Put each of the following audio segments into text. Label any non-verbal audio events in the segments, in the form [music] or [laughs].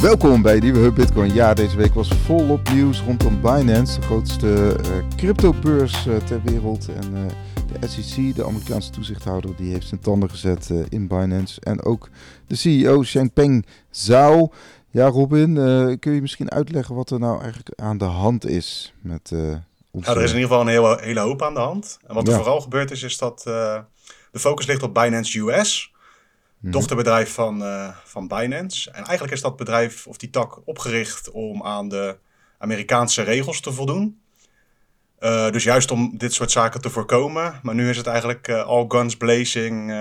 Welkom bij Nieuwe Hub Bitcoin. Ja, deze week was volop nieuws rondom Binance, de grootste uh, cryptobeurs uh, ter wereld. En uh, de SEC, de Amerikaanse toezichthouder, die heeft zijn tanden gezet in Binance. En ook de CEO Changpeng Zhao. Ja, Robin, kun je misschien uitleggen wat er nou eigenlijk aan de hand is met ons? Nou, er is in ieder geval een hele, hele hoop aan de hand. En wat er vooral gebeurd is, is dat de focus ligt op Binance US. Mhm. Dochterbedrijf van, uh, van Binance. En eigenlijk is dat bedrijf of die tak opgericht om aan de Amerikaanse regels te voldoen. Uh, dus juist om dit soort zaken te voorkomen. Maar nu is het eigenlijk uh, all guns blazing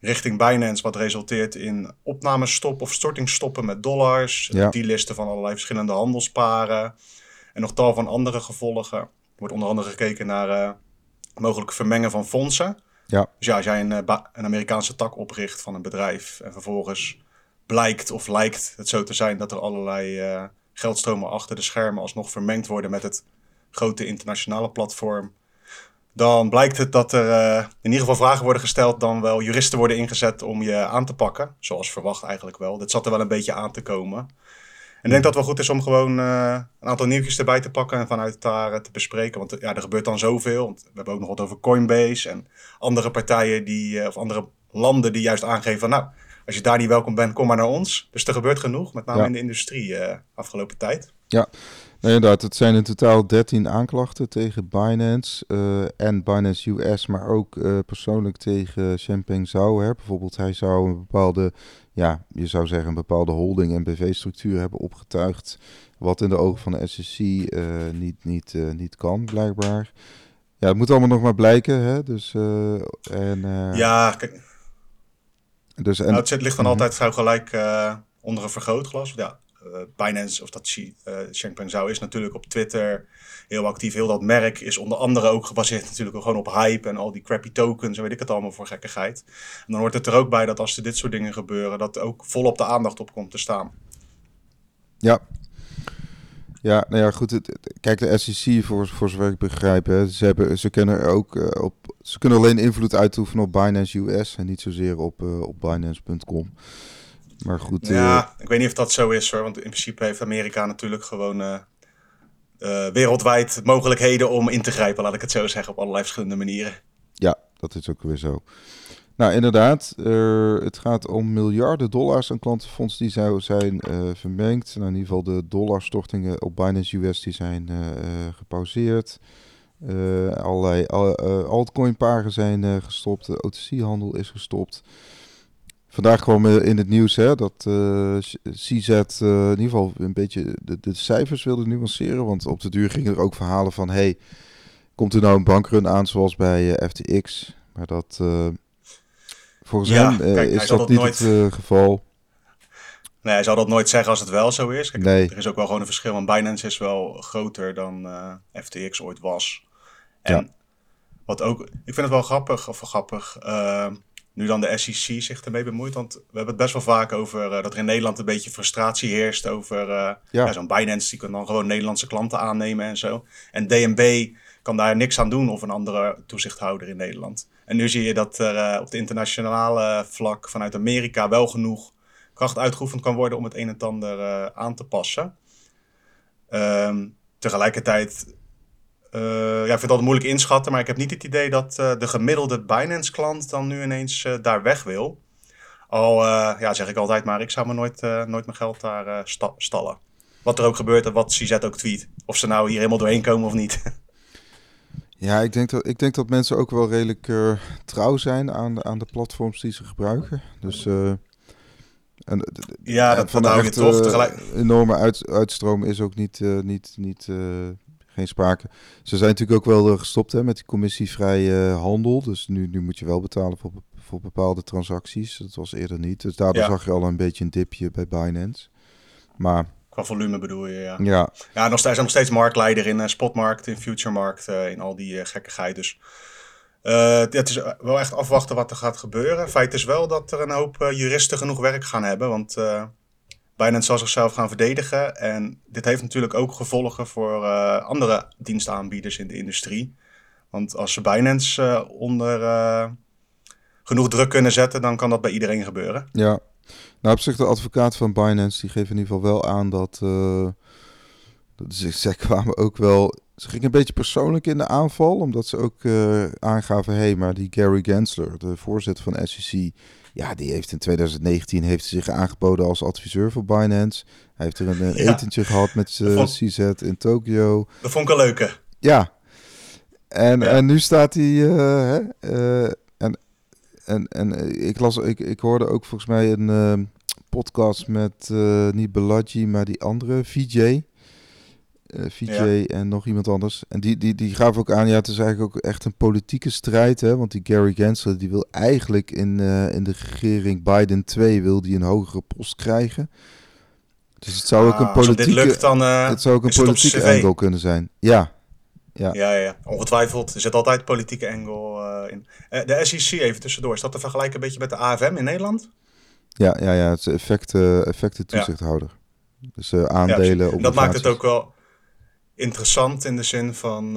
richting Binance, wat resulteert in opnamestop of stortingsstoppen met dollars. Ja. Die listen van allerlei verschillende handelsparen. En nog tal van andere gevolgen. Er wordt onder andere gekeken naar mogelijk vermengen van fondsen. Ja. Dus ja, als jij een, eh, een Amerikaanse tak opricht van een bedrijf en vervolgens blijkt of lijkt het zo te zijn dat er allerlei uh, geldstromen achter de schermen alsnog vermengd worden met het grote internationale platform, dan blijkt het dat er uh, in ieder geval vragen worden gesteld, dan wel juristen worden ingezet om je aan te pakken. Zoals verwacht eigenlijk wel. Dit zat er wel een beetje aan te komen. En ik denk dat het wel goed is om gewoon uh, een aantal nieuwtjes erbij te pakken en vanuit daar uh, te bespreken. Want ja, er gebeurt dan zoveel. Want we hebben ook nog wat over Coinbase en andere partijen die, uh, of andere landen die juist aangeven van nou, als je daar niet welkom bent, kom maar naar ons. Dus er gebeurt genoeg, met name in de industrie afgelopen tijd. Ja, nee, inderdaad. Het zijn in totaal 13 aanklachten tegen Binance en Binance US, maar ook persoonlijk tegen Champagne Zhao. Hè. Bijvoorbeeld, hij zou een bepaalde ja, je zou zeggen, een bepaalde holding en BV-structuur hebben opgetuigd. Wat in de ogen van de SEC uh, niet, niet, uh, niet kan, blijkbaar. Ja, het moet allemaal nog maar blijken. Hè? Dus, uh, en, ja, kijk. Dus, en, nou, het ligt dan mhm. altijd zo gelijk onder een vergrootglas. Ja, Binance, of dat Shengpeng Zhao is natuurlijk op Twitter heel actief. Heel dat merk is onder andere ook gebaseerd natuurlijk gewoon op hype en al die crappy tokens en weet ik het allemaal voor gekkigheid. En dan hoort het er ook bij dat als er dit soort dingen gebeuren, dat ook volop de aandacht op komt te staan. Ja. Ja, nou ja, goed. kijk, de SEC, voor, voor zover ik begrijp, ze, hebben, ze, kunnen ook, uh, op, ze kunnen alleen invloed uitoefenen op Binance US en niet zozeer op, op Binance.com. Maar goed. Ja, uh, ik weet niet of dat zo is hoor, want in principe heeft Amerika natuurlijk gewoon uh, wereldwijd mogelijkheden om in te grijpen, laat ik het zo zeggen, op allerlei verschillende manieren. Ja, dat is ook weer zo. Nou, inderdaad, het gaat om miljarden dollars aan klantenfonds die zou zijn vermengd. Nou, in ieder geval de dollarstortingen op Binance US die zijn gepauzeerd. allerlei altcoin-paren zijn gestopt, de OTC-handel is gestopt. Vandaag kwam in het nieuws hè, dat uh, eh, CZ uh, eh, in ieder geval een beetje de, de, cijfers wilde nuanceren. Want op de duur gingen er ook verhalen van... hey, komt er nou een bankrun aan zoals bij uh, eh, FTX? Maar dat... volgens ja, hem kijk, is dat, niet nooit... het geval. Nee, hij zou dat nooit zeggen als het wel zo is. Kijk, nee. Er is ook wel gewoon een verschil. Want Binance is wel groter dan FTX ooit was. En ja. wat ook... Ik vind het wel grappig, of grappig nu dan de SEC zich ermee bemoeit. Want we hebben het best wel vaak over uh, dat er in Nederland een beetje frustratie heerst over uh, ja. zo'n Binance. Die kan dan gewoon Nederlandse klanten aannemen en zo. En DNB kan daar niks aan doen of een andere toezichthouder in Nederland. En nu zie je dat er uh, op de internationale vlak vanuit Amerika wel genoeg kracht uitgeoefend kan worden om het een en ander aan te passen. Um, tegelijkertijd uh, ja, ik vind het altijd moeilijk inschatten, maar ik heb niet het idee dat uh, de gemiddelde Binance-klant dan nu ineens uh, daar weg wil. Al ja, zeg ik altijd, maar ik zou me nooit, nooit mijn geld daar sta stallen. Wat er ook gebeurt en wat CZ ook tweet. Of ze nou hier helemaal doorheen komen of niet. [laughs] Ja, ik denk dat, ik denk dat mensen ook wel redelijk trouw zijn aan de, aan de platforms die ze gebruiken. Dus en, ja, dat, van de toch. Tegelijk... enorme uit, uitstroom is ook niet, niet, niet geen sprake. Ze zijn natuurlijk ook wel eh, gestopt hè, met die commissievrije eh, handel. Dus nu, nu moet je wel betalen voor, voor bepaalde transacties. Dat was eerder niet. Dus daardoor zag je al een beetje een dipje bij Binance. Maar Qua volume bedoel je, ja. Ja, ja nog, steeds, nog steeds marktleider in uh, spotmarkt, in futuremarkt, uh, in al die uh, gekkigheid. Dus het is wel echt afwachten wat er gaat gebeuren. Feit is wel dat er een hoop juristen genoeg werk gaan hebben. Want Binance zal zichzelf gaan verdedigen. En dit heeft natuurlijk ook gevolgen voor uh, andere dienstaanbieders in de industrie. Want als ze Binance uh, onder uh, genoeg druk kunnen zetten, dan kan dat bij iedereen gebeuren. Ja, Nou, op zich de advocaat van Binance, die geeft in ieder geval wel aan dat... Uh, ze, kwamen ook wel... Ze gingen een beetje persoonlijk in de aanval, omdat ze ook aangaven... hé, hey, maar die Gary Gensler, de voorzitter van SEC... Ja, die heeft in 2019 heeft zich aangeboden als adviseur voor Binance. Hij heeft er een, een [laughs] ja. etentje gehad met uh, CZ in Tokio. Dat vond ik een leuke. Ja. En, en nu staat hij... Uh, uh, en en, en ik, las, ik, ik hoorde ook volgens mij een uh, podcast met niet Bellagio, maar die andere, VJ. Uh, VJ ja. en nog iemand anders. En die, die, die gaven ook aan, ja, het is eigenlijk ook echt een politieke strijd. Hè? Want die Gary Gensler, die wil eigenlijk in, uh, in de regering Biden 2 wil die een hogere post krijgen. Dus het zou ah, ook een politieke, lukt, dan, uh, het zou ook een politieke angle kunnen zijn. Ja. Ja. ja, ja, ongetwijfeld. Er zit altijd politieke angle in. De SEC even tussendoor. Is dat te vergelijken een beetje met de AFM in Nederland? Ja, ja, ja het is effecten, effecten toezichthouder. Ja. Dus aandelen, ja, Dat maakt het ook wel interessant in de zin van...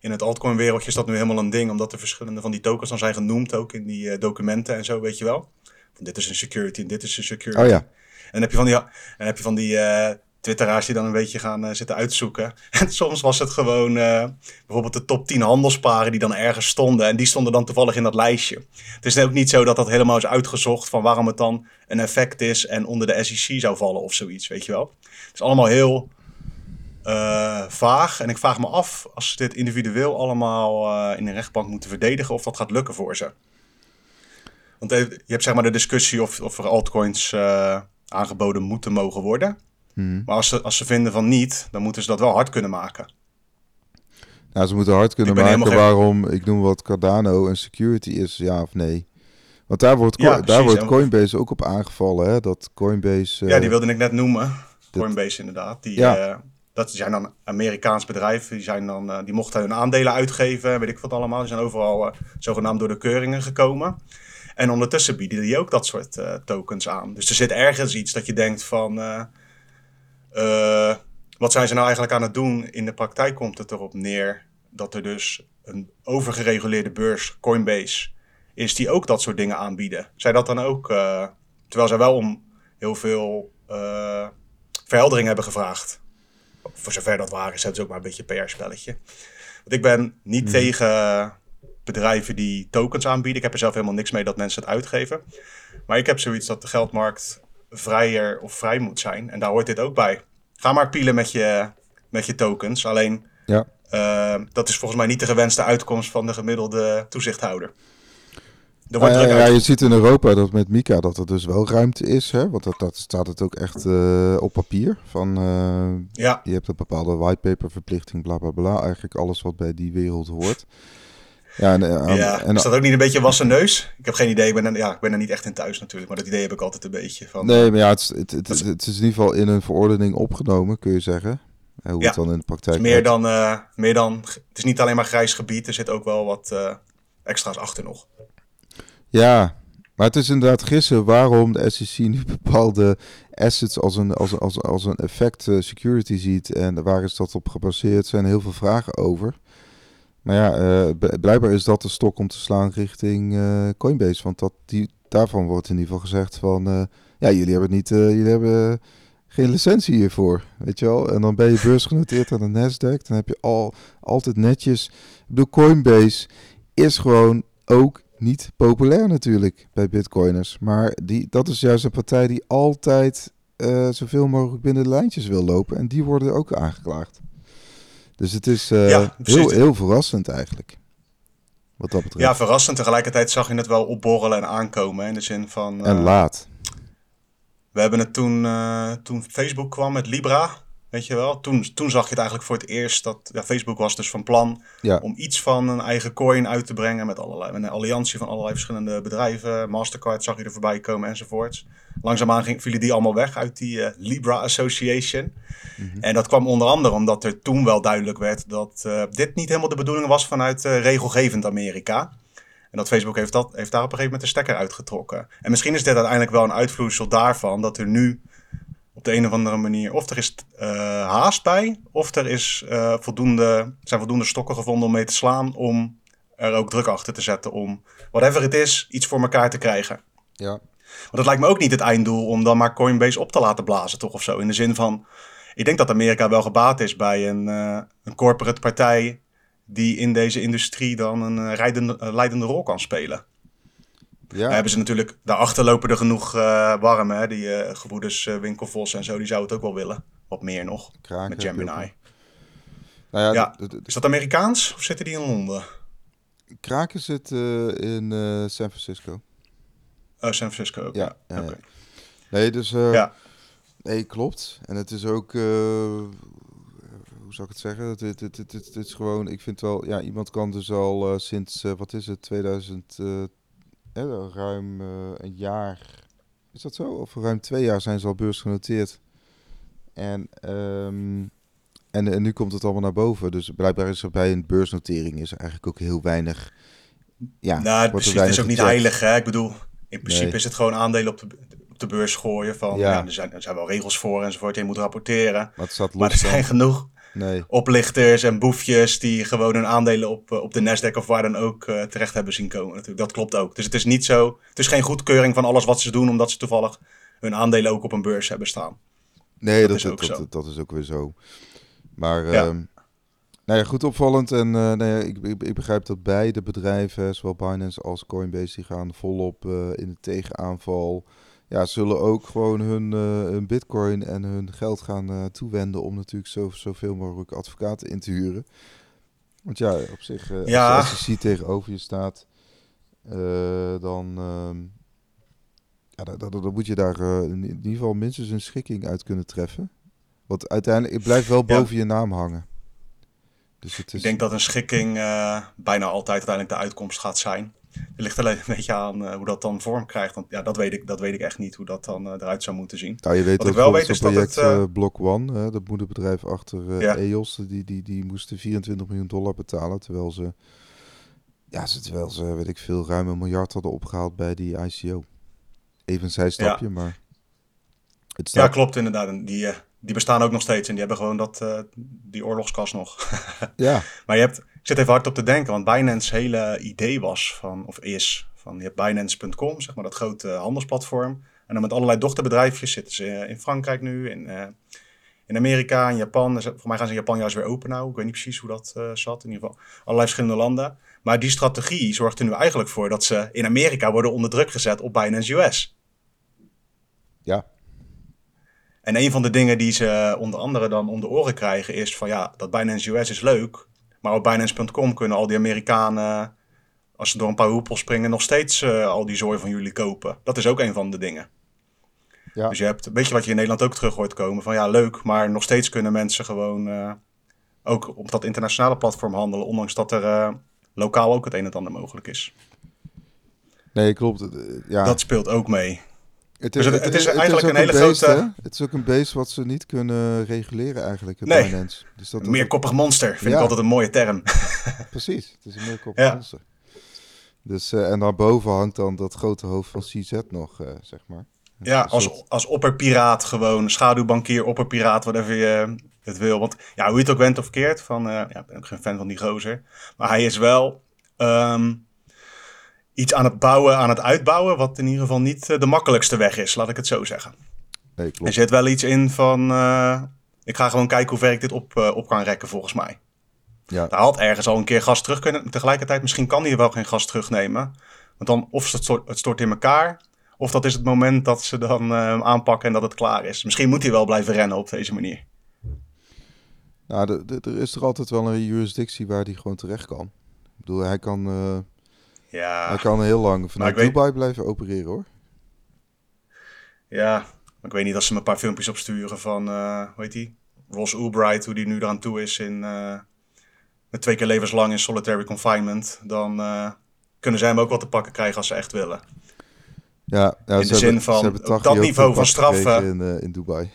in het altcoin wereldje is dat nu helemaal een ding. Omdat er verschillende van die tokens dan zijn genoemd. Ook in die documenten en zo, weet je wel. Van dit is een security en dit is een security. Oh ja. En dan heb je van die, en heb je van die uh, twitteraars die dan een beetje gaan zitten uitzoeken. [laughs] En soms was het gewoon bijvoorbeeld de top 10 handelsparen die dan ergens stonden. En die stonden dan toevallig in dat lijstje. Het is ook niet zo dat dat helemaal is uitgezocht van waarom het dan een effect is en onder de SEC zou vallen of zoiets, weet je wel. Het is allemaal heel vaag. En ik vraag me af, als ze dit individueel allemaal in een rechtbank moeten verdedigen, of dat gaat lukken voor ze. Want je hebt zeg maar de discussie of, of er altcoins aangeboden moeten mogen worden. Hmm. Maar als ze, als ze vinden van niet, dan moeten ze dat wel hard kunnen maken. Nou, ze moeten hard kunnen maken waarom, ik noem wat Cardano een security is, ja of nee. Want daar wordt, ja, daar wordt Coinbase ook op aangevallen, hè? Dat Coinbase... ja, die eh, wilde ik net noemen. Coinbase inderdaad. Die, ja. Dat zijn dan Amerikaans bedrijven. Die, zijn dan, uh, die mochten hun aandelen uitgeven, weet ik wat allemaal. Die zijn overal zogenaamd door de keuringen gekomen. En ondertussen bieden die ook dat soort uh, tokens aan. Dus er zit ergens iets dat je denkt van... Wat zijn ze nou eigenlijk aan het doen? In de praktijk komt het erop neer dat er dus een overgereguleerde beurs, Coinbase, is die ook dat soort dingen aanbieden. Zij dat dan ook, terwijl zij wel om heel veel verheldering hebben gevraagd. Voor zover dat waar is, het is ook maar een beetje een PR-spelletje. Want ik ben niet mhm. tegen bedrijven die tokens aanbieden. Ik heb er zelf helemaal niks mee dat mensen het uitgeven. Maar ik heb zoiets dat de geldmarkt vrijer of vrij moet zijn. En daar hoort dit ook bij. Ga maar pielen met je, met je tokens. Alleen ja. Uh, dat is volgens mij niet de gewenste uitkomst van de gemiddelde toezichthouder. Er wordt uh, ja, je ziet in Europa dat met Mika dat er dus wel ruimte is. Hè? Want dat, dat staat het ook echt uh, op papier. Van, ja. Je hebt een bepaalde whitepaper verplichting, bla bla bla. Eigenlijk alles wat bij die wereld hoort. Ja, en, ja. En, is dat ook niet een beetje wassen neus? Ik heb geen idee. Ik ben, er, ja, ik ben er niet echt in thuis natuurlijk. Maar dat idee heb ik altijd een beetje. Van, nee, maar ja, het, het, het, het, het is in ieder geval in een verordening opgenomen, kun je zeggen. Hoe ja, het dan in de praktijk meer dan, meer dan, Het is niet alleen maar grijs gebied. Er zit ook wel wat extra's achter nog. Ja, maar het is inderdaad gissen waarom de SEC nu [laughs] bepaalde assets als een, als, als, als een effect uh, security ziet. En waar is dat op gebaseerd? Er zijn heel veel vragen over. Maar ja, uh, blijkbaar is dat de stok om te slaan richting uh, Coinbase. Want dat, die, daarvan wordt in ieder geval gezegd van... Ja, jullie hebben, niet, jullie hebben geen licentie hiervoor, weet je wel. En dan ben je beursgenoteerd aan de Nasdaq. Dan heb je al, altijd netjes... Bedoel, Coinbase is gewoon ook niet populair natuurlijk bij bitcoiners. Maar die, dat is juist een partij die altijd zoveel mogelijk binnen de lijntjes wil lopen. En die worden ook aangeklaagd. Dus het is uh, heel, heel verrassend eigenlijk. Wat dat betreft. Ja, verrassend. Tegelijkertijd zag je het wel opborrelen en aankomen. In de zin van. en laat. We hebben het toen, toen Facebook kwam met Libra. Weet je wel? Toen, toen zag je het eigenlijk voor het eerst dat ja, Facebook was dus van plan om iets van een eigen coin uit te brengen met allerlei met een alliantie van allerlei verschillende bedrijven. Mastercard zag je er voorbij komen enzovoorts. Langzaamaan ging, vielen die allemaal weg uit die uh, Libra Association. Mhm. En dat kwam onder andere omdat er toen wel duidelijk werd dat uh, dit niet helemaal de bedoeling was vanuit uh, regelgevend Amerika. En dat Facebook heeft, dat, heeft daar op een gegeven moment de stekker uitgetrokken. En misschien is dit uiteindelijk wel een uitvloeisel daarvan dat er nu op de een of andere manier. Of er is uh, haast bij, of er is, uh, voldoende, zijn voldoende stokken gevonden om mee te slaan. Om er ook druk achter te zetten om, whatever het is, iets voor elkaar te krijgen. Ja. Want het lijkt me ook niet het einddoel om dan maar Coinbase op te laten blazen, toch of zo. In de zin van, ik denk dat Amerika wel gebaat is bij een, uh, een corporate partij die in deze industrie dan een leidende rol kan spelen. Ja. hebben ze natuurlijk, daarachter lopen er genoeg uh, warm, hè? die uh, gevoeders uh, Winkelvos en zo, die zou het ook wel willen. Wat meer nog, Kraken, met Gemini. Nou ja, ja. is dat Amerikaans of zitten die in Londen? Kraken zit in San Francisco. Oh, San Francisco ook. Ja, ja. Nee, dus... ja. Nee, klopt. En het is ook... hoe zou ik het zeggen? Het, het, het, het, het is gewoon... Ik vind wel... Ja, iemand kan dus al sinds... wat is het? 2000 ruim uh, een jaar, is dat zo? Of ruim twee jaar zijn ze al beursgenoteerd. En, um, en, en nu komt het allemaal naar boven. Dus blijkbaar is er bij een beursnotering is er eigenlijk ook heel weinig. Ja, nou, het, het is ook niet heilig. Hè? Ik bedoel, in principe is het gewoon aandelen op de, op de beurs gooien. Van, ja. er, zijn, er zijn wel regels voor enzovoort. Je moet rapporteren. Maar, het maar er zijn genoeg Nee. Oplichters en boefjes die gewoon hun aandelen op, eh, op de Nasdaq of waar dan ook uh, terecht hebben zien komen. Natuurlijk. Dat klopt ook. Dus het is niet zo. Het is geen goedkeuring van alles wat ze doen, omdat ze toevallig hun aandelen ook op een beurs hebben staan. Nee, dat, dat is ook dat, zo. Dat, is ook weer zo. Maar ja. Uh, nou ja, goed opvallend. En uh, nou ja, ik, ik, ik, begrijp dat beide bedrijven, zowel Binance als Coinbase, die gaan volop in de tegenaanval ja, zullen ook gewoon hun, uh, hun bitcoin en hun geld gaan uh, toewenden om natuurlijk zo, zoveel mogelijk advocaten in te huren. Want ja, op zich, uh, ja. als de SEC tegenover je staat, dan, ehm, ja, dan, dan, moet je daar in ieder geval minstens een schikking uit kunnen treffen. Want uiteindelijk, het blijft wel boven je naam hangen. Dus het is... Ik denk dat een schikking bijna altijd uiteindelijk de uitkomst gaat zijn. Het ligt alleen een beetje aan uh, hoe dat dan vorm krijgt. Want ja, dat weet ik, dat weet ik echt niet hoe dat dan uh, eruit zou moeten zien. Nou, je weet Wat ik wel weet is project, dat het... Uh, Block One, dat moederbedrijf achter ja. EOS, die, die, die moesten 24 miljoen dollar betalen. Terwijl ze, ja, terwijl ze, weet ik veel, ruim een miljard hadden opgehaald bij die ICO. Even een zijstapje, ja. maar... Het staat... Ja, klopt inderdaad. Die, die bestaan ook nog steeds en die hebben gewoon dat, die oorlogskas nog. [laughs] ja. Maar je hebt, zit even hard op te denken, want Binance hele idee was van, of is, van je hebt Binance.com, zeg maar dat grote handelsplatform. En dan met allerlei dochterbedrijfjes zitten ze in Frankrijk nu, in, uh, in Amerika, in Japan. Voor mij gaan ze in Japan juist weer open nou. Ik weet niet precies hoe dat uh, zat. In ieder geval allerlei verschillende landen. Maar die strategie zorgt er nu eigenlijk voor dat ze in Amerika worden onder druk gezet op Binance US. Ja. En een van de dingen die ze onder andere dan om de oren krijgen is van ja, dat Binance US is leuk. Maar op Binance.com kunnen al die Amerikanen, als ze door een paar hoepels springen, nog steeds uh, al die zooi van jullie kopen. Dat is ook een van de dingen. Ja. Dus je hebt, weet je wat je in Nederland ook terug hoort komen? Van ja, leuk, maar nog steeds kunnen mensen gewoon uh, ook op dat internationale platform handelen, ondanks dat er uh, lokaal ook het een en ander mogelijk is. Nee, klopt. Ja. Dat speelt ook mee. Het is, dus het, het, is, eigenlijk een hele grote... Het is ook een beest wat ze niet kunnen reguleren eigenlijk, het nee. Dus dat, een meerkoppig monster vind ik altijd een mooie term. [laughs] Precies, het is een meerkoppig ja. monster. Dus, uh, en daarboven hangt dan dat grote hoofd van CZ nog, uh, zeg maar. Ja, als, als opperpiraat gewoon, schaduwbankier, opperpiraat, whatever je het wil. Want ja, hoe je het ook went of keert, van, uh, ja, ik ben ook geen fan van die gozer. Maar hij is wel... Um, iets aan het bouwen, aan het uitbouwen, wat in ieder geval niet eh, de makkelijkste weg is, laat ik het zo zeggen. Nee, klopt. Er zit wel iets in van, uh, ik ga gewoon kijken hoe ver ik dit op, uh, op kan rekken volgens mij. Ja. Daar had ergens al een keer gas terug kunnen. Tegelijkertijd, misschien kan hij wel geen gas terugnemen. Want dan of het stort, het stort in elkaar, of dat is het moment dat ze dan uh, aanpakken en dat het klaar is. Misschien moet hij wel blijven rennen op deze manier. Nou, er is er altijd wel een jurisdictie waar hij gewoon terecht kan. Ik bedoel, hij kan ja. Hij kan heel lang vanuit Dubai blijven opereren hoor. Ja, ik weet niet als ze me een paar filmpjes opsturen van, uh, hoe heet die? Ross Ulbright, hoe die nu eraan toe is in, uh, met twee keer levenslang in solitary confinement. Dan uh, kunnen zij hem ook wel te pakken krijgen als ze echt willen. Ja, ja in de zin van dat niveau van straffen. In, in Dubai.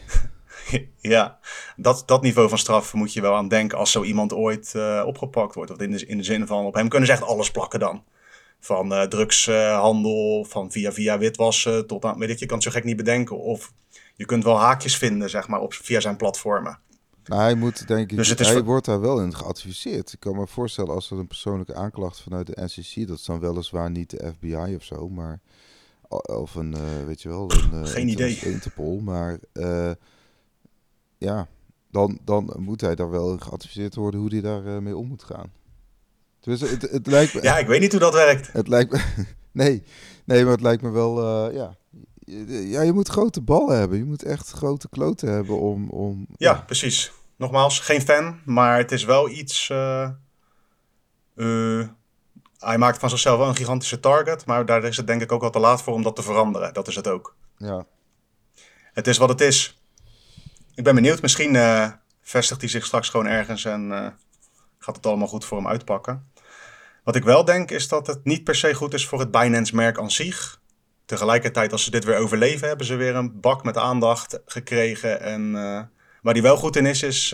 [laughs] ja, dat, dat niveau van straf moet je wel aan denken als zo iemand ooit opgepakt wordt. Of in de, in de zin van op hem kunnen ze echt alles plakken dan. Van uh, drugshandel, van via via witwassen tot aan, weet ik, je kan het zo gek niet bedenken. Of je kunt wel haakjes vinden, zeg maar, op, via zijn platformen. Nou, hij moet, denk ik, dus het is hij wordt daar wel in geadviseerd. Ik kan me voorstellen als er een persoonlijke aanklacht vanuit de NCC, dat is dan weliswaar niet de FBI of zo, maar of een, uh, weet je wel, een, uh, Geen idee. Interpol. Maar uh, ja, dan, dan moet hij daar wel geadviseerd worden hoe hij daar mee om moet gaan. Dus het, het lijkt me, [laughs] ja, ik weet niet hoe dat werkt. Het lijkt me, [laughs] nee, nee, maar het lijkt me wel, ja. Ja, je moet grote ballen hebben. Je moet echt grote kloten hebben om... om ja, ja. precies. Nogmaals, geen fan, maar het is wel iets hij maakt van zichzelf wel een gigantische target, maar daar is het denk ik ook al te laat voor om dat te veranderen. Dat is het ook. Ja. Het is wat het is. Ik ben benieuwd, misschien vestigt hij zich straks gewoon ergens en gaat het allemaal goed voor hem uitpakken. Wat ik wel denk is dat het niet per se goed is voor het Binance-merk aan zich. Tegelijkertijd, als ze dit weer overleven, hebben ze weer een bak met aandacht gekregen. En uh, waar die wel goed in is, is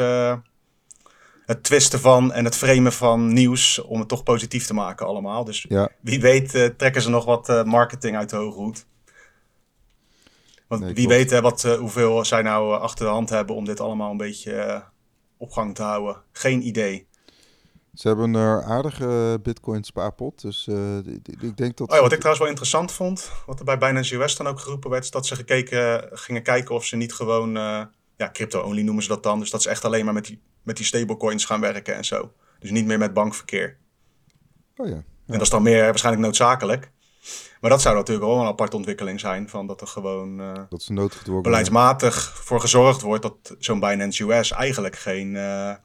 het twisten van en het framen van nieuws om het toch positief te maken allemaal. Dus ja. wie weet uh, trekken ze nog wat marketing uit de hoge hoed. Want wie weet hè, wat, hoeveel zij nou achter de hand hebben om dit allemaal een beetje op gang te houden. Geen idee. Ze hebben een aardige bitcoin spaarpot, dus ik denk dat... Oh ja, wat ik trouwens wel interessant vond, wat er bij Binance US dan ook geroepen werd, is dat ze gekeken, gingen kijken of ze niet gewoon ja, crypto-only noemen ze dat dan. Dus dat is echt alleen maar met die, met die stablecoins gaan werken en zo. Dus niet meer met bankverkeer. Oh ja. En dat is dan meer waarschijnlijk noodzakelijk. Maar dat zou natuurlijk wel een aparte ontwikkeling zijn. Van dat er gewoon uh, dat ze noodgedwongen beleidsmatig voor gezorgd wordt dat zo'n Binance US eigenlijk geen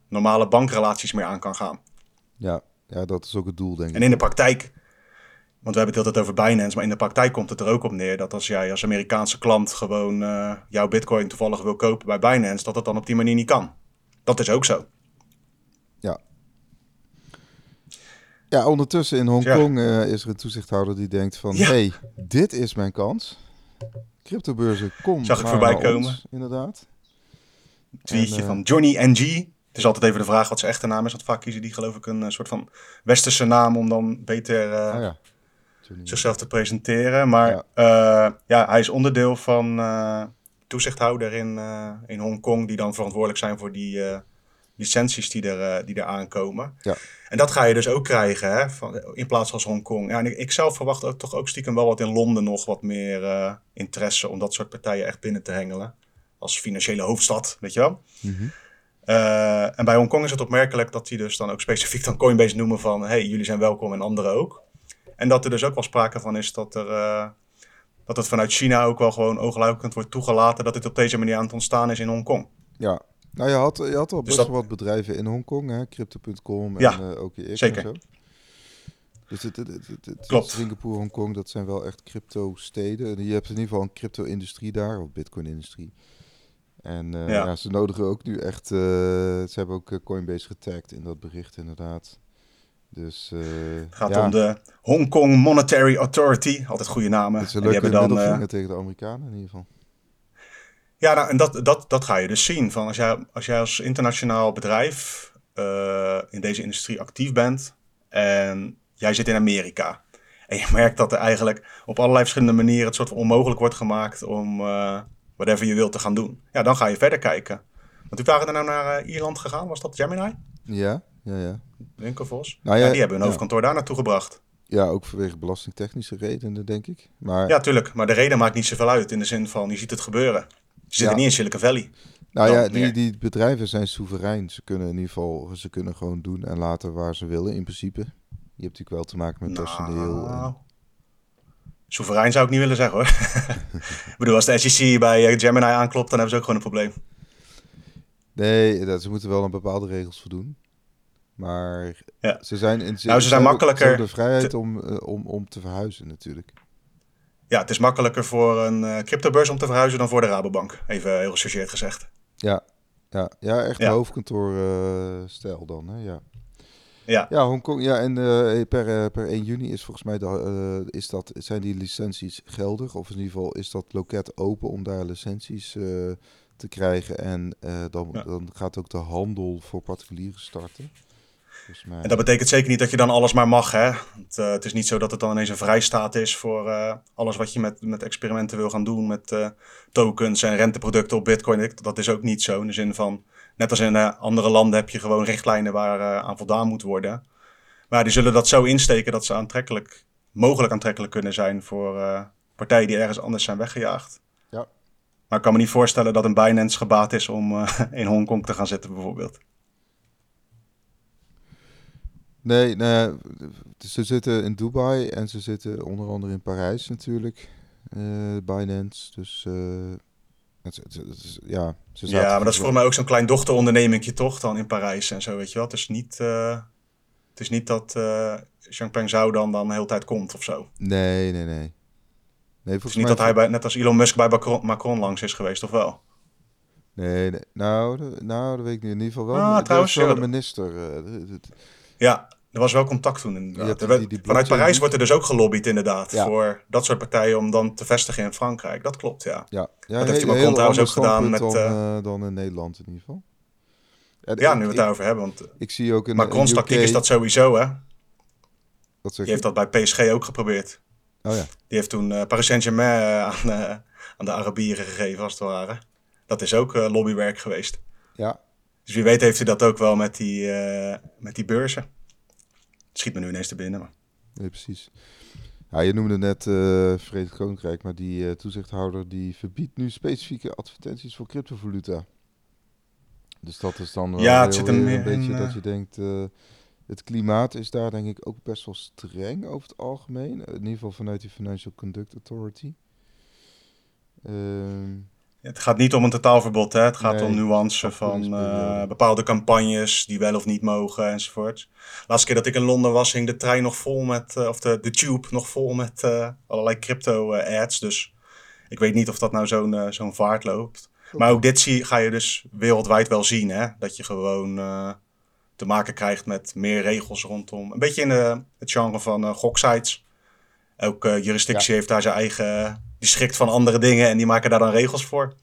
normale bankrelaties meer aan kan gaan. Ja, ja, dat is ook het doel, denk ik. En in de praktijk want we hebben het altijd over Binance, maar in de praktijk komt het er ook op neer dat als jij als Amerikaanse klant gewoon uh, jouw bitcoin toevallig wil kopen bij Binance, dat het dan op die manier niet kan. Dat is ook zo. Ja. Ja, ondertussen in Hongkong ja. uh, is er een toezichthouder die denkt van, ja. hey, dit is mijn kans. Cryptobeurzen, kom Zag ik voorbij komen. Ons, inderdaad. Tweetje en, uh, van Johnny NG. Het is altijd even de vraag wat zijn echte naam is. Want vaak kiezen die geloof ik een soort van westerse naam om dan beter... Oh, ja zichzelf te presenteren. Maar ja, uh, ja hij is onderdeel van uh, toezichthouder in, in Hongkong, die dan verantwoordelijk zijn voor die licenties die er, die er aankomen. Ja. En dat ga je dus ook krijgen, hè, van, in plaats van Hongkong. Ja, en ik, ik, zelf verwacht ook toch ook stiekem wel wat in Londen nog wat meer interesse om dat soort partijen echt binnen te hengelen. Als financiële hoofdstad, weet je wel. Mm -hmm. Uh, en bij Hongkong is het opmerkelijk dat die dus dan ook specifiek dan Coinbase noemen van... hey, jullie zijn welkom en anderen ook. En dat er dus ook wel sprake van is dat, er, uh, dat het vanuit China ook wel gewoon oogluikend wordt toegelaten dat dit op deze manier aan het ontstaan is in Hongkong. Ja, nou je had, je had al best dus wel wat bedrijven in Hongkong, Crypto.com en ja, uh, ook je zeker. En zo. Dus het, het, het, het, Klopt. Singapore, Hongkong, dat zijn wel echt crypto-steden. Je hebt in ieder geval een crypto-industrie daar, of bitcoin-industrie. En uh, ja. ja. ze nodigen ook nu echt... Uh, ze hebben ook Coinbase getagd in dat bericht inderdaad. Dus, uh, het gaat ja. om de Hong Kong Monetary Authority. Altijd goede namen. Is een leuke dan, uh, tegen de Amerikanen in ieder geval. Ja, nou, en dat, dat, dat ga je dus zien. Van als, jij, als jij als internationaal bedrijf uh, in deze industrie actief bent en jij zit in Amerika. En je [laughs] merkt dat er eigenlijk op allerlei verschillende manieren het soort van onmogelijk wordt gemaakt om whatever je wilt te gaan doen. Ja, dan ga je verder kijken. Want u waren er nou naar Ierland gegaan, was dat Gemini? Ja, ja, ja. Winkelvos. Nou, ja, ja, die hebben hun hoofdkantoor daar naartoe gebracht. Ja, ook vanwege belastingtechnische redenen, denk ik. Maar... Ja, tuurlijk. Maar de reden maakt niet zoveel uit in de zin van, je ziet het gebeuren. Ze zitten niet in Silicon Valley. Nou ja, die, die bedrijven zijn soeverein. Ze kunnen in ieder geval, ze kunnen gewoon doen en laten waar ze willen, in principe. Je hebt natuurlijk wel te maken met personeel. Nou, en... Soeverein zou ik niet willen zeggen hoor. [laughs] ik bedoel, als de SEC bij eh, Gemini aanklopt, dan hebben ze ook gewoon een probleem. Nee, dat, ze moeten wel aan bepaalde regels voldoen. Maar ja. ze zijn in nou, ze zijn makkelijker. De vrijheid te... om, uh, om, om te verhuizen natuurlijk. Ja, het is makkelijker voor een uh, cryptobeurs om te verhuizen dan voor de Rabobank. Even heel gechargeerd gezegd. Ja, ja, ja echt ja. een hoofdkantoorstijl uh, dan. Hè? Ja. Ja. ja, Hongkong. Ja, en uh, per, per 1 juni is volgens mij de, uh, is dat, zijn die licenties geldig. Of in ieder geval is dat loket open om daar licenties uh, te krijgen. En dan, ja. dan gaat ook de handel voor particulieren starten. Mij... En dat betekent zeker niet dat je dan alles maar mag. Hè? Het, het is niet zo dat het dan ineens een vrijstaat is voor alles wat je met, met experimenten wil gaan doen. Met tokens en renteproducten op Bitcoin. Dat is ook niet zo. In de zin van, net als in andere landen heb je gewoon richtlijnen waar aan voldaan moet worden. Maar die zullen dat zo insteken dat ze aantrekkelijk, mogelijk aantrekkelijk kunnen zijn voor, partijen die ergens anders zijn weggejaagd. Ja. Maar ik kan me niet voorstellen dat een Binance gebaat is om [laughs] in Hongkong te gaan zitten bijvoorbeeld. Nee, nee, ze zitten in Dubai en ze zitten onder andere in Parijs natuurlijk. Uh, Binance, dus... Uh, het, het, het, ja, ze ja, maar dat is voor mij ook zo'n klein dochterondernemingje toch dan in Parijs en zo, weet je wel. Het is niet, uh, het is niet dat uh, Changpeng Zhao dan, dan de hele tijd komt of zo. Nee, nee, nee. nee het is niet dat hij bij, net als Elon Musk bij Macron, Macron langs is geweest, of wel? Nee, nee. Nou, nou, dat weet ik niet. In ieder geval wel. Ah, trouwens, wel een minister. ja, er was wel contact toen inderdaad. Die, die vanuit Parijs wordt er dus ook gelobbyd inderdaad voor dat soort partijen om dan te vestigen in Frankrijk. Dat klopt, ja. Ja, ja dat heeft Macron trouwens ook gedaan met... Dan, uh, dan in Nederland in ieder geval. En ja, nu we het daarover hebben. Want ik zie ook in Macron's tactiek is dat sowieso, hè. Wat Die heeft dat bij PSG ook geprobeerd. Oh ja. Die heeft toen uh, Paris Saint-Germain aan, aan de Arabieren gegeven, als het ware. Dat is ook lobbywerk geweest. Ja. Dus wie weet heeft hij dat ook wel met die, met die beurzen schiet me nu ineens te binnen. Maar... Nee, precies. Ja, je noemde net uh, Verenigd Koninkrijk, maar die uh, toezichthouder die verbiedt nu specifieke advertenties voor cryptovaluta. Dus dat is dan ja, het zit een, een beetje dat je denkt, het klimaat is daar denk ik ook best wel streng over het algemeen. In ieder geval vanuit die Financial Conduct Authority. Ehm, het gaat niet om een totaalverbod, hè? het gaat om nuance van uh, bepaalde campagnes die wel of niet mogen enzovoort. Laatste keer dat ik in Londen was, hing de trein nog vol met, uh, of de, de tube nog vol met uh, allerlei crypto-ads. Dus ik weet niet of dat nou zo'n zo'n vaart loopt. Maar ook dit zie, ga je dus wereldwijd wel zien, hè? dat je gewoon te maken krijgt met meer regels rondom. Een beetje in de, het genre van goksites. Elke jurisdictie heeft daar zijn eigen die schrikt van andere dingen en die maken daar dan regels voor.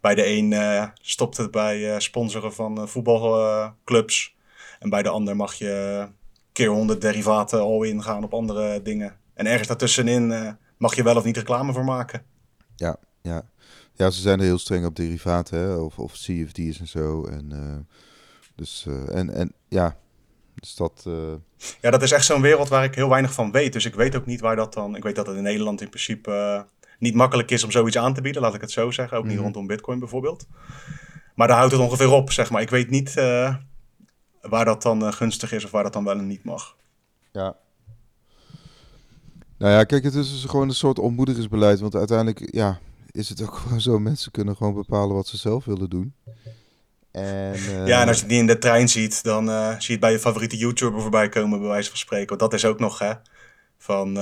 Bij de een uh, stopt het bij sponsoren van voetbalclubs. en bij de ander mag je keer honderd derivaten al in gaan op andere dingen. En ergens daartussenin mag je wel of niet reclame voor maken. Ja, ja. ja ze zijn er heel streng op derivaten hè? Of, of CFD's en zo. En, dus, en, en ja, dus dat... Ja, dat is echt zo'n wereld waar ik heel weinig van weet. Dus ik weet ook niet waar dat dan... Ik weet dat het in Nederland in principe niet makkelijk is om zoiets aan te bieden, laat ik het zo zeggen. Ook niet mhm. rondom Bitcoin bijvoorbeeld. Maar daar houdt het ongeveer op, zeg maar. Ik weet niet uh, waar dat dan gunstig is of waar dat dan wel en niet mag. Ja. Nou ja, kijk, het is dus gewoon een soort ontmoedigingsbeleid. Want uiteindelijk, ja, is het ook [laughs] gewoon zo. Mensen kunnen gewoon bepalen wat ze zelf willen doen. En, uh... Ja, en als je die in de trein ziet, dan zie je het bij je favoriete YouTuber voorbij komen, bij wijze van spreken. Want dat is ook nog, hè, van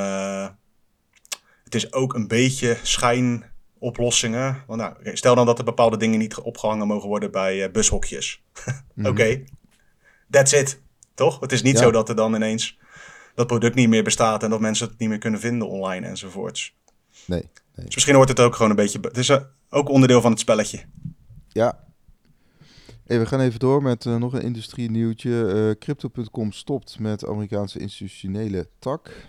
het is ook een beetje schijnoplossingen. Want nou, stel dan dat er bepaalde dingen niet opgehangen mogen worden bij bushokjes. [laughs] Oké, okay. that's it. Toch? Het is niet zo dat er dan ineens dat product niet meer bestaat en dat mensen het niet meer kunnen vinden online enzovoorts. Nee. nee. Dus misschien hoort het ook gewoon een beetje. Het is ook onderdeel van het spelletje. Ja. Hey, we gaan even door met uh, nog een industrie nieuwtje. Crypto.com stopt met Amerikaanse institutionele tak.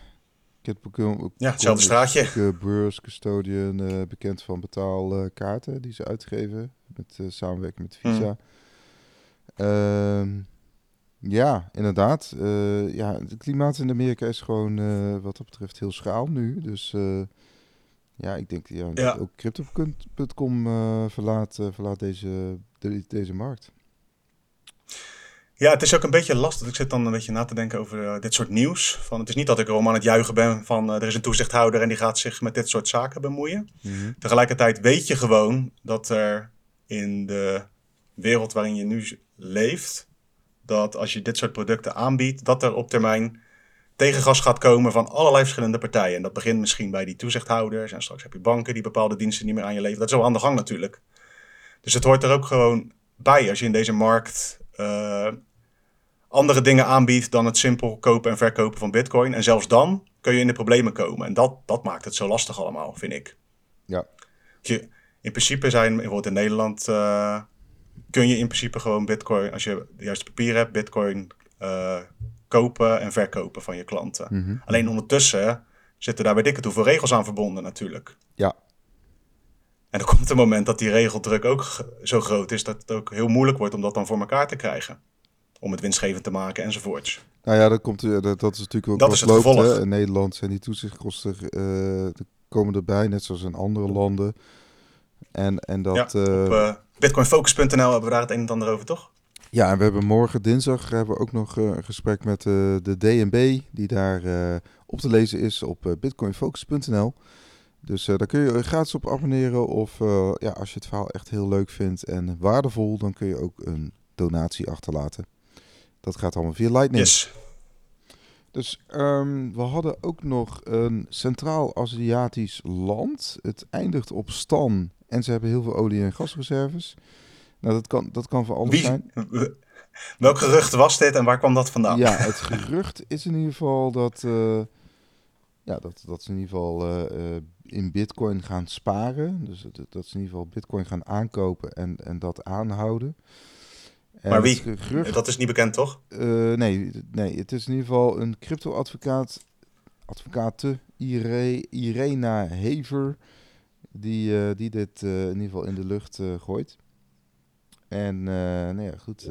Ja, hetzelfde straatje. Beurs Custodian, uh, bekend van betaalkaarten die ze uitgeven met samenwerking met Visa. Mm. ja, inderdaad. Ja, het klimaat in Amerika is gewoon wat dat betreft heel schaal nu. Dus ja, ik denk ja, ja. ook Crypto.com verlaat, verlaat deze, de, deze markt. Ja, het is ook een beetje lastig. Ik zit dan een beetje na te denken over uh, dit soort nieuws. Van, het is niet dat ik erom aan het juichen ben van er is een toezichthouder en die gaat zich met dit soort zaken bemoeien. Mm Tegelijkertijd weet je gewoon dat er in de wereld waarin je nu leeft, dat als je dit soort producten aanbiedt, dat er op termijn tegengas gaat komen van allerlei verschillende partijen. En dat begint misschien bij die toezichthouders en straks heb je banken die bepaalde diensten niet meer aan je leveren. Dat is wel aan de gang natuurlijk. Dus het hoort er ook gewoon bij als je in deze markt uh, andere dingen aanbiedt dan het simpel kopen en verkopen van Bitcoin. En zelfs dan kun je in de problemen komen. En dat, dat maakt het zo lastig allemaal, vind ik. Ja. Je, in principe zijn, bijvoorbeeld in Nederland, uh, kun je in principe gewoon Bitcoin, als je de juiste papier hebt, Bitcoin uh, kopen en verkopen van je klanten. Mm Alleen ondertussen zitten daar bij dikke hoeveel regels aan verbonden natuurlijk. Ja. En er komt een moment dat die regeldruk ook zo groot is dat het ook heel moeilijk wordt om dat dan voor elkaar te krijgen. Om het winstgevend te maken enzovoorts. Nou ja, dat, komt, dat, dat is natuurlijk ook dat is het gevolg. In Nederland zijn die toezichtkosten, uh, komen erbij, net zoals in andere landen. En, en dat... Ja, op uh, bitcoinfocus.nl hebben we daar het een en ander over, toch? Ja, en we hebben morgen dinsdag hebben we ook nog een gesprek met de DNB, die daar op te lezen is op bitcoinfocus.nl. Dus daar kun je gratis op abonneren. Of ja, als je het verhaal echt heel leuk vindt en waardevol, dan kun je ook een donatie achterlaten. Dat gaat allemaal via Lightning. Yes. Dus um, we hadden ook nog een Centraal-Aziatisch land. Het eindigt op Stan en ze hebben heel veel olie- en gasreserves. Nou, dat kan, dat kan voor alles Wie? zijn. [laughs] Welk gerucht was dit en waar kwam dat vandaan? Ja, het gerucht is in ieder geval dat, uh, ja, dat, dat ze in ieder geval uh, uh, in bitcoin gaan sparen. Dus dat, dat ze in ieder geval bitcoin gaan aankopen en, en dat aanhouden maar wie? Gerucht, dat is niet bekend, toch? Uh, nee, nee, het is in ieder geval een crypto-advocaat, advocate Ire, Irena Hever, die, die dit in ieder geval in de lucht gooit. En nou ja, goed.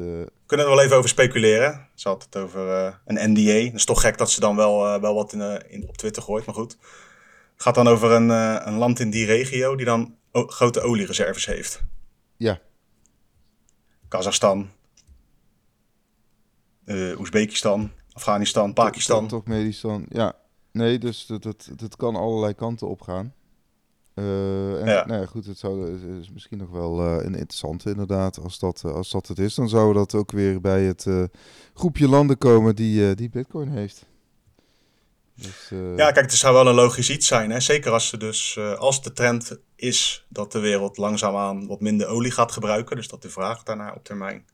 Kunnen we er wel even over speculeren? Ze had het over een NDA. Het is toch gek dat ze dan wel, wel wat in, in, op Twitter gooit, maar goed. Het gaat dan over een, een land in die regio die dan grote oliereserves heeft. Ja. Kazachstan, uh, Oezbekistan, Afghanistan, Pakistan. Turkmenistan, ja. Nee, dus dat, dat, dat kan allerlei kanten op gaan. Uh, en, ja. Nou ja, goed, het zou, is misschien nog wel uh, een interessante inderdaad. Als dat, als dat het is, dan zou dat ook weer bij het groepje landen komen die, die Bitcoin heeft. Dus, ja, kijk, het zou wel een logisch iets zijn. Hè? Zeker als, ze dus, als de trend is dat de wereld langzaamaan wat minder olie gaat gebruiken. Dus dat de vraag daarna op termijn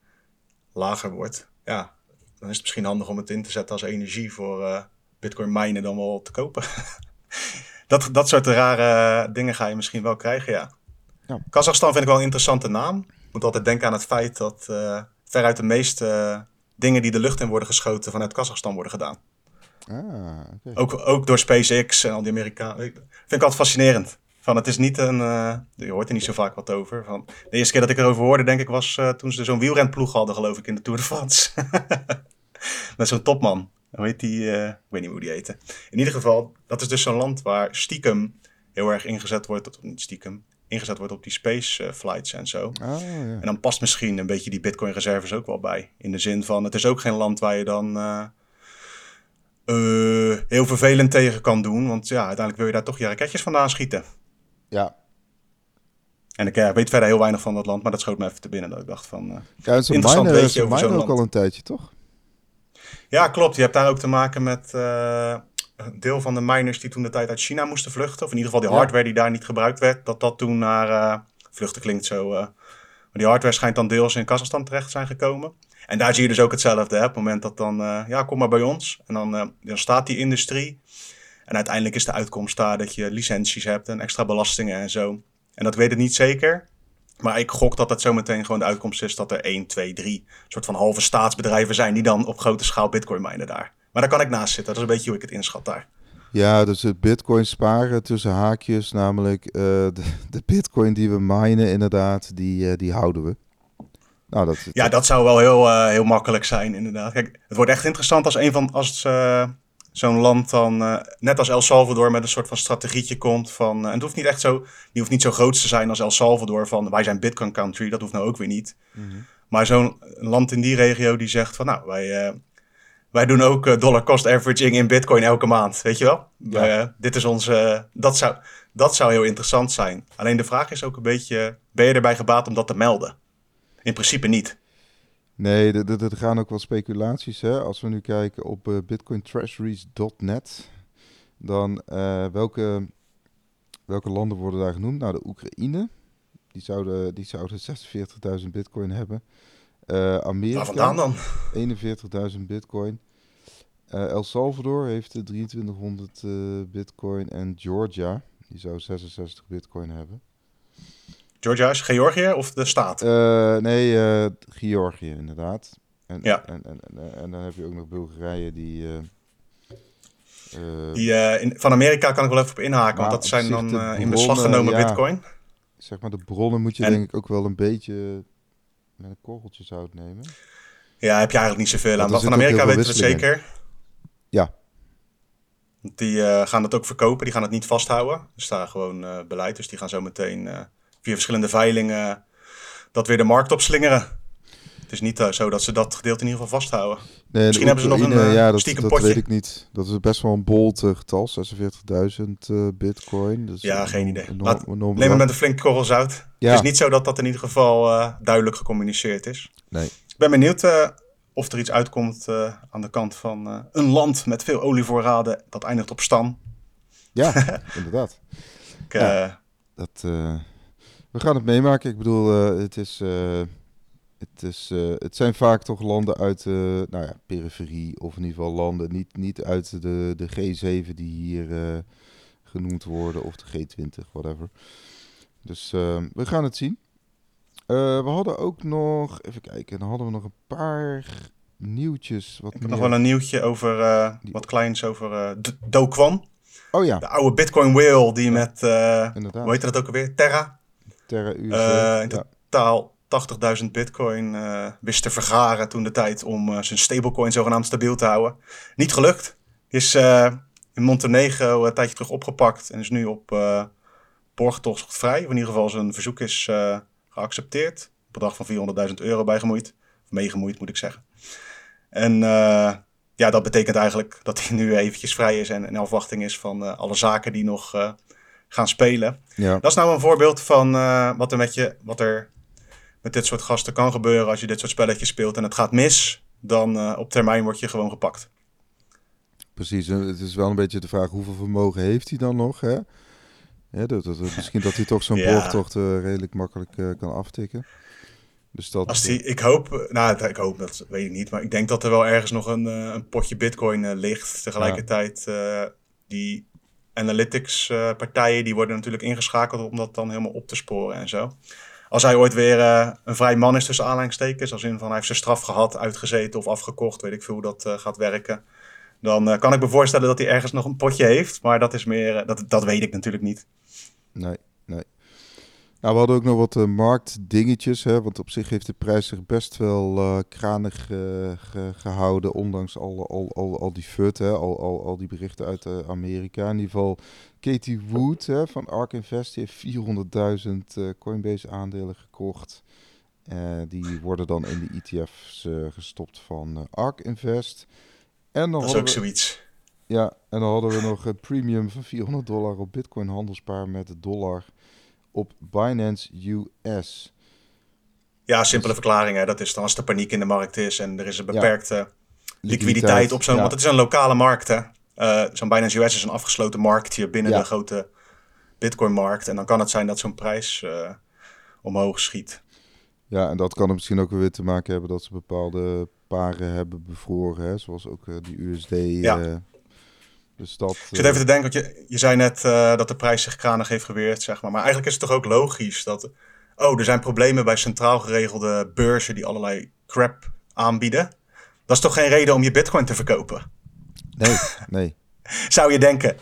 lager wordt. Ja, dan is het misschien handig om het in te zetten als energie voor bitcoin minen dan wel te kopen. [laughs] dat, dat soort rare dingen ga je misschien wel krijgen, ja. ja. Kazachstan vind ik wel een interessante naam. Ik moet altijd denken aan het feit dat uh, veruit de meeste dingen die de lucht in worden geschoten vanuit Kazachstan worden gedaan. Ah, ook, ook door SpaceX en al die Amerikanen. Vind ik altijd fascinerend. Van, het is niet een. Uh, je hoort er niet zo vaak wat over. Van, de eerste keer dat ik erover hoorde, denk ik, was uh, toen ze zo'n wielrenploeg hadden, geloof ik, in de Tour de France. [laughs] Met zo'n topman. Hoe heet die? Uh, ik weet niet hoe die heette. In ieder geval, dat is dus zo'n land waar stiekem heel erg ingezet wordt, of niet stiekem, ingezet wordt op die space flights en zo. Oh, ja. En dan past misschien een beetje die Bitcoin reserves ook wel bij. In de zin van, het is ook geen land waar je dan heel vervelend tegen kan doen. Want ja, uiteindelijk wil je daar toch je raketjes vandaan schieten. Ja. En ik ja, weet verder heel weinig van dat land, maar dat schoot me even te binnen dat ik dacht van... Uh, ja, het is interessant mine, beetje over zo'n land. ook al een tijdje, toch? Ja, klopt. Je hebt daar ook te maken met uh, een deel van de miners die toen de tijd uit China moesten vluchten. Of in ieder geval die hardware die daar niet gebruikt werd, dat dat toen naar... Uh, vluchten klinkt zo... maar die hardware schijnt dan deels in Kazachstan terecht zijn gekomen. En daar zie je dus ook hetzelfde. Hè? Op het moment dat dan, ja, kom maar bij ons. En dan, dan staat die industrie. En uiteindelijk is de uitkomst daar dat je licenties hebt en extra belastingen en zo. En dat weet ik niet zeker. Maar ik gok dat dat zometeen gewoon de uitkomst is dat er 1, 2, 3 soort van halve staatsbedrijven zijn die dan op grote schaal bitcoin minen daar. Maar daar kan ik naast zitten. Dat is een beetje hoe ik het inschat daar. Ja, dus het bitcoin sparen tussen haakjes, namelijk uh, de, de, bitcoin die we minen inderdaad, die, uh, die houden we. Nou, dat, ja, dat zou wel heel, uh, heel makkelijk zijn inderdaad. Kijk, het wordt echt interessant als een van, als zo'n land dan, uh, net als El Salvador, met een soort van strategietje komt van... Uh, en het hoeft niet echt zo, die hoeft niet zo groot te zijn als El Salvador van wij zijn Bitcoin country, dat hoeft nou ook weer niet. Mm -hmm. Maar zo'n land in die regio die zegt van nou, wij, uh, wij doen ook dollar cost averaging in Bitcoin elke maand, weet je wel? Ja. Dit is onze, dat zou, dat zou heel interessant zijn. Alleen de vraag is ook een beetje, ben je erbij gebaat om dat te melden? In principe niet. Nee, er gaan ook wel speculaties. Hè? Als we nu kijken op uh, bitcointreasuries.net, dan uh, welke, welke landen worden daar genoemd? Nou, de Oekraïne, die zouden, die zouden 46.000 bitcoin hebben. Uh, Amerika, dan? 41.000 bitcoin. El Salvador heeft 2300 bitcoin en Georgia, die zou 66 bitcoin hebben. Georgia is Georgië of de staat? Uh, nee, uh, Georgië inderdaad. En, ja. En, en, en, en, dan heb je ook nog Bulgarije die... Uh, die in, van Amerika kan ik wel even op inhaken, want dat zijn dan bronnen, in beslag genomen ja, bitcoin. Zeg maar, de bronnen moet je denk ik ook wel een beetje met een korreltje zout nemen. Ja, heb je eigenlijk niet zoveel aan. Maar van Amerika weten we het zeker. Ja. Die eh, gaan dat ook verkopen, die gaan het niet vasthouden. Er staat gewoon uh, beleid, dus die gaan zo meteen uh, via verschillende veilingen dat weer de markt opslingeren. Het is niet zo dat ze dat gedeelte in ieder geval vasthouden. Nee, Misschien hebben ze nog een ja, dat, stiekem dat potje. weet ik niet. Dat is best wel een bold getal, 46.000 bitcoin. Dus ja, geen idee. Enorm, Laat, enorm neem het met een flinke korrel zout. Ja. Het is niet zo dat dat in ieder geval duidelijk gecommuniceerd is. Nee. Ik ben benieuwd of er iets uitkomt uh, aan de kant van uh, een land met veel olievoorraden dat eindigt op stam. Ja, [laughs] inderdaad. Ik, uh, ja, dat, we gaan het meemaken. Ik bedoel, het, is, het, is, het zijn vaak toch landen uit de nou ja, periferie, of in ieder geval landen niet, niet uit de, de G7 die hier genoemd worden, of de G20, whatever. Dus we gaan het zien. Uh, we hadden ook nog, even kijken, dan hadden we nog een paar nieuwtjes. Wat Ik heb nog wel een nieuwtje over, uh, wat kleins over uh, Do Kwon. Oh ja. De oude Bitcoin whale die met, Inderdaad. hoe heet dat ook alweer? Terra. Terra USD. in totaal 80.000 bitcoin wist te vergaren toen de tijd om zijn stablecoin zogenaamd stabiel te houden. Niet gelukt. Is in Montenegro een tijdje terug opgepakt en is nu op borgtocht vrij. Of in ieder geval zijn verzoek is geaccepteerd. Bedrag van 400.000 euro bijgemoeid. Of meegemoeid moet ik zeggen. En uh, ja, dat betekent eigenlijk dat hij nu eventjes vrij is en in afwachting is van uh, alle zaken die nog uh, gaan spelen. Ja. Dat is nou een voorbeeld van wat er met je, wat er met dit soort gasten kan gebeuren als je dit soort spelletjes speelt en het gaat mis. Dan op termijn word je gewoon gepakt. Precies, het is wel een beetje de vraag hoeveel vermogen heeft hij dan nog, hè? Ja, dat, dat, misschien dat hij toch zo'n [laughs] Ja. borgtocht uh, redelijk makkelijk kan aftikken. Dus dat, Als die, ik hoop, nou ik hoop, dat weet ik niet, maar ik denk dat er wel ergens nog een, een potje bitcoin ligt. Tegelijkertijd, ja. die analytics partijen, die worden natuurlijk ingeschakeld om dat dan helemaal op te sporen en zo. Als hij ooit weer een vrij man is tussen aanhalingstekens, als in van hij heeft zijn straf gehad, uitgezeten of afgekocht, weet ik veel hoe dat gaat werken. Dan kan ik me voorstellen dat hij ergens nog een potje heeft, maar dat is meer, dat, dat weet ik natuurlijk niet. Nee, nee. Nou, we hadden ook nog wat uh, marktdingetjes, hè, want op zich heeft de prijs zich best wel uh, kranig uh, ge gehouden, ondanks al, al, al, al die fut, hè, al, al, al die berichten uit Amerika. In ieder geval Katie Wood hè, van ARK Invest die heeft 400.000 Coinbase aandelen gekocht. die worden dan in de ETF's gestopt van ARK Invest. En dan Dat is ook we, zoiets. Ja, en dan hadden we nog een premium van 400 dollar op Bitcoin handelspaar met de dollar op Binance US. Ja, simpele verklaring. Hè. Dat is dan als er paniek in de markt is en er is een beperkte liquiditeit, Liquiditeit, op zo'n... ja. Want het is een lokale markt, hè. Eh, zo'n Binance US is een afgesloten marktje binnen Ja. de grote Bitcoin-markt. En dan kan het zijn dat zo'n prijs eh, omhoog schiet. Ja, en dat kan er misschien ook weer te maken hebben dat ze bepaalde paren hebben bevroren, hè, zoals ook eh, die USD. Ja. Eh, dus dat. Ik zit even te denken, want je, je zei net eh, dat de prijs zich kranig heeft geweerd, zeg maar. Maar eigenlijk is het toch ook logisch dat... Oh, er zijn problemen bij centraal geregelde beurzen die allerlei crap aanbieden. Dat is toch geen reden om je bitcoin te verkopen? Nee, nee. [laughs] Zou je denken.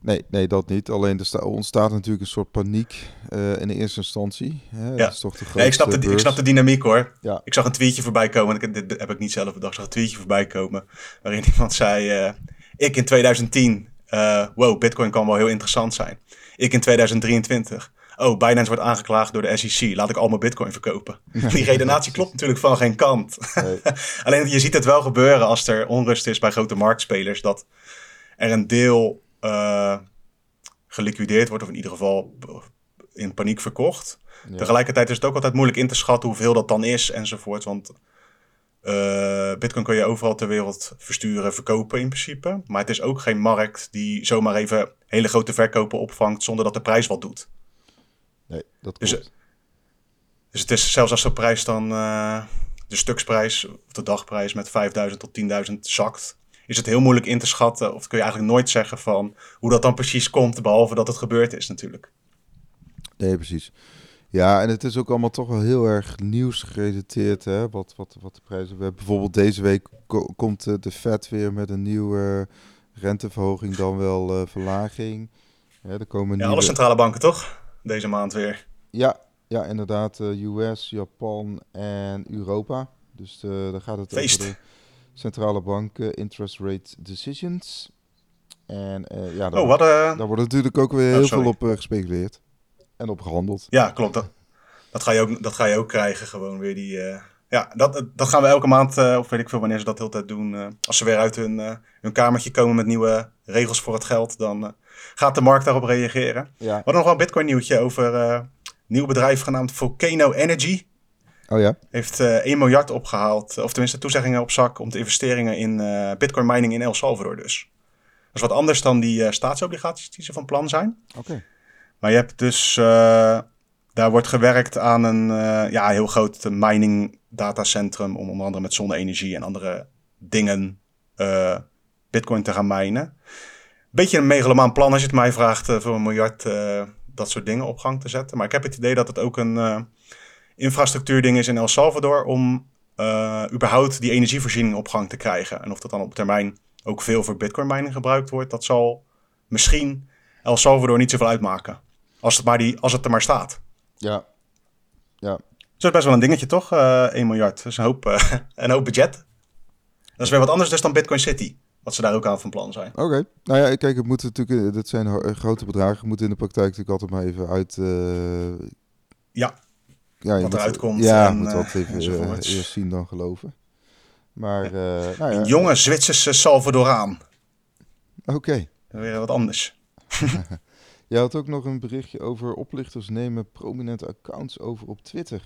Nee, nee, dat niet. Alleen er sta- ontstaat natuurlijk een soort paniek eh, in de eerste instantie. Hè? Ja. Dat is toch de grootste Nee, ik, snap de, ik snap de dynamiek hoor. Ja. Ik zag een tweetje voorbij komen. en Ik, dit heb ik niet zelf bedacht. Ik zag een tweetje voorbij komen. Waarin [laughs] iemand zei: eh, Ik in 2010. eh, wow, Bitcoin kan wel heel interessant zijn. Ik in 2023. Oh, Binance wordt aangeklaagd door de SEC. Laat ik al mijn Bitcoin verkopen. [laughs] Die redenatie klopt natuurlijk van geen kant. Nee. [laughs] Alleen je ziet het wel gebeuren als er onrust is bij grote marktspelers. Dat er een deel eh, geliquideerd wordt. Of in ieder geval in paniek verkocht. Ja. Tegelijkertijd is het ook altijd moeilijk in te schatten hoeveel dat dan is enzovoort. Want eh, Bitcoin kun je overal ter wereld versturen, verkopen in principe. Maar het is ook geen markt die zomaar even hele grote verkopen opvangt zonder dat de prijs wat doet. Nee, dat Dus, klopt. Dus het is zelfs als de prijs dan eh, de stuksprijs of de dagprijs met 5000 tot 10.000 zakt, is het heel moeilijk in te schatten. Of kun je eigenlijk nooit zeggen van hoe dat dan precies komt, behalve dat het gebeurd is natuurlijk. Nee, precies. Ja, en het is ook allemaal toch wel heel erg nieuwsgerelateerd, hè? Wat, wat, wat de prijzen... We hebben bijvoorbeeld deze week ko- komt eh, de Fed weer met een nieuwe renteverhoging, dan wel eh, verlaging. Ja, er komen Ja, nieuwe... alle centrale banken toch? Deze maand weer. Ja, ja, inderdaad. eh, US, Japan en Europa. Dus daar gaat het Feest. over de centrale banken interest rate decisions. En uh, ja, daar, oh, wat, daar wordt natuurlijk ook weer oh, heel veel op gespeculeerd. En op gehandeld. Ja, klopt. Dat, dat, ga je ook, dat ga je ook krijgen, gewoon weer die... Ja, dat, dat gaan we elke maand, of weet ik veel wanneer ze dat de hele tijd doen. als ze weer uit hun, hun kamertje komen met nieuwe regels voor het geld, dan gaat de markt daarop reageren. Ja. We hadden nog wel een Bitcoin nieuwtje over een nieuw bedrijf genaamd Volcano Energy. Oh ja? Heeft uh, 1 miljard opgehaald, of tenminste toezeggingen op zak om de investeringen in uh, Bitcoin mining in El Salvador dus. Dat is wat anders dan die uh, staatsobligaties die ze van plan zijn. Oké. Maar je hebt dus, daar wordt gewerkt aan een ja, heel groot mining datacentrum om onder andere met zonne-energie en andere dingen Bitcoin te gaan minen. Beetje een megalomaan plan als je het mij vraagt voor een miljard dat soort dingen op gang te zetten. Maar ik heb het idee dat het ook een infrastructuurding is in El Salvador om überhaupt die energievoorziening op gang te krijgen. En of dat dan op termijn ook veel voor bitcoin mining gebruikt wordt, dat zal misschien El Salvador niet zoveel uitmaken. Als het, maar die, als het er maar staat. Ja. ja. dat is best wel een dingetje, toch? Uh, eh, 1 miljard. Dat is een hoop, uh, [laughs] een hoop budget. Dat is weer wat anders dus dan Bitcoin City. Wat ze daar ook aan van plan zijn. Oké. Nou ja, kijk, het moet natuurlijk, dat zijn grote bedragen. Het moet in de praktijk natuurlijk altijd maar even uit... ja ja, wat eruit komt. Ja, en, moet eh, even eerst zien dan geloven. Maar, uh, nou ja. Een jonge Zwitserse Salvadoraan. Oké. Okay. Weer wat anders. [laughs] Je had ook nog een berichtje over oplichters nemen prominente accounts over op Twitter.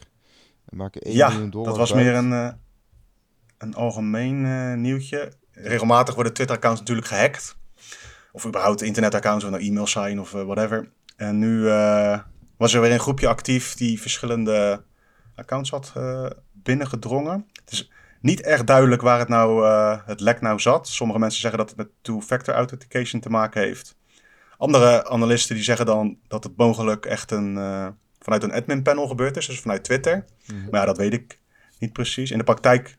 En maken 1 ja, miljoen dollar dat was meer een, een algemeen nieuwtje. Regelmatig worden Twitter-accounts natuurlijk gehackt. Of überhaupt internet-accounts, of nou e-mails zijn of whatever. En nu was er weer een groepje actief die verschillende accounts had binnengedrongen. Het is niet echt duidelijk waar het, nou, het lek nou zat. Sommige mensen zeggen dat het met two-factor authentication te maken heeft. Andere analisten die zeggen dan dat het mogelijk echt een, uh, vanuit een admin panel gebeurd is, dus vanuit Twitter. Mhm. Maar ja, dat weet ik niet precies. In de praktijk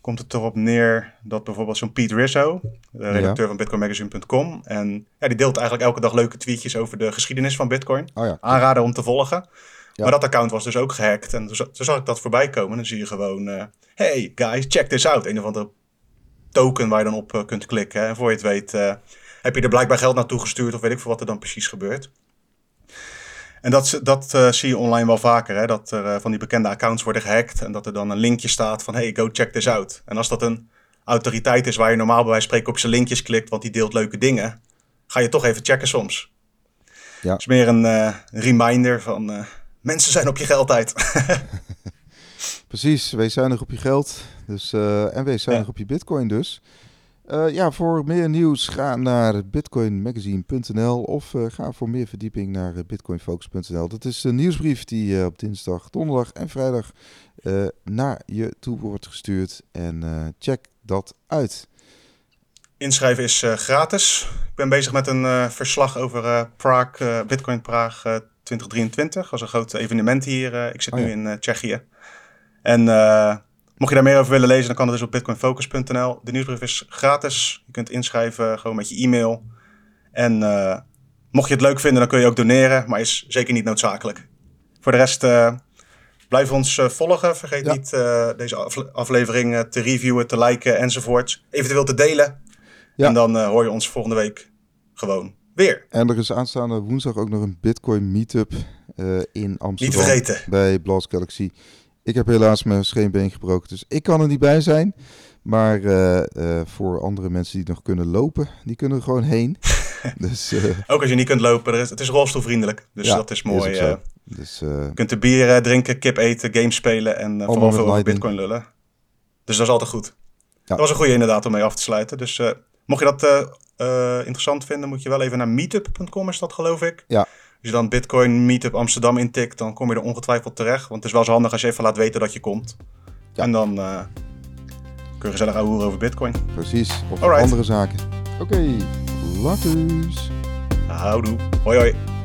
komt het erop neer dat bijvoorbeeld zo'n Pete Rizzo, de redacteur van bitcoinmagazine.com, en ja, die deelt eigenlijk elke dag leuke tweetjes over de geschiedenis van Bitcoin. Oh ja. Aanraden om te volgen. Maar dat account was dus ook gehackt. En toen zag ik dat voorbij komen. En dan zie je gewoon, uh, hey guys, check this out. Een of andere token waar je dan op uh, kunt klikken. En voor je het weet uh, heb je er blijkbaar geld naartoe gestuurd. Of weet ik veel wat er dan precies gebeurt. En dat, dat uh, zie je online wel vaker, hè? dat er uh, van die bekende accounts worden gehackt en dat er dan een linkje staat van hey, go check this out. En als dat een autoriteit is waar je normaal bij wijze van spreken op zijn linkjes klikt, want die deelt leuke dingen, ga je toch even checken soms. Ja. Het is meer een uh, reminder van mensen zijn op je geld uit. [laughs] Precies, wees zuinig op je geld dus, en wees zuinig ja. op je bitcoin dus. Uh, ja, voor meer nieuws ga naar bitcoinmagazine.nl of uh, ga voor meer verdieping naar uh, bitcoinfocus.nl. Dat is de nieuwsbrief die op dinsdag, donderdag en vrijdag naar je toe wordt gestuurd. En check dat uit. Inschrijven is gratis. Ik ben bezig met een verslag over Prague, Bitcoin Prague 2023. Dat was een groot evenement hier. ik zit oh, nu in Tsjechië. En Mocht je daar meer over willen lezen, dan kan dat dus op bitcoinfocus.nl. De nieuwsbrief is gratis. Je kunt inschrijven gewoon met je e-mail. En uh, mocht je het leuk vinden, dan kun je ook doneren, maar is zeker niet noodzakelijk. Voor de rest, uh, blijf ons uh, volgen. Vergeet ja. niet deze aflevering te reviewen, te liken enzovoort. Eventueel te delen. Ja. En dan hoor je ons volgende week gewoon weer. En er is aanstaande woensdag ook nog een Bitcoin Meetup in Amsterdam. Niet vergeten. Bij Blast Galaxy. Ik heb helaas mijn scheenbeen gebroken, dus ik kan er niet bij zijn. Maar uh, uh, voor andere mensen die nog kunnen lopen, die kunnen er gewoon heen. [laughs] dus, uh, ook als je niet kunt lopen, er is, het is rolstoelvriendelijk. Dus ja, dat is mooi. Is dus, je kunt er bier drinken, kip eten, games spelen en vooral veel over bitcoin lullen. Dus dat is altijd goed. Ja. Dat was een goede inderdaad om mee af te sluiten. Dus mocht je dat interessant vinden, moet je wel even naar meetup.com is dat geloof ik. Ja. Als je dan Bitcoin Meetup Amsterdam intikt, dan kom je er ongetwijfeld terecht. Want het is wel zo handig als je even laat weten dat je komt. Ja. En dan uh, kun je gezellig ouwen over Bitcoin. Precies, of andere zaken. Oké, okay. Houdoe. Hoi hoi.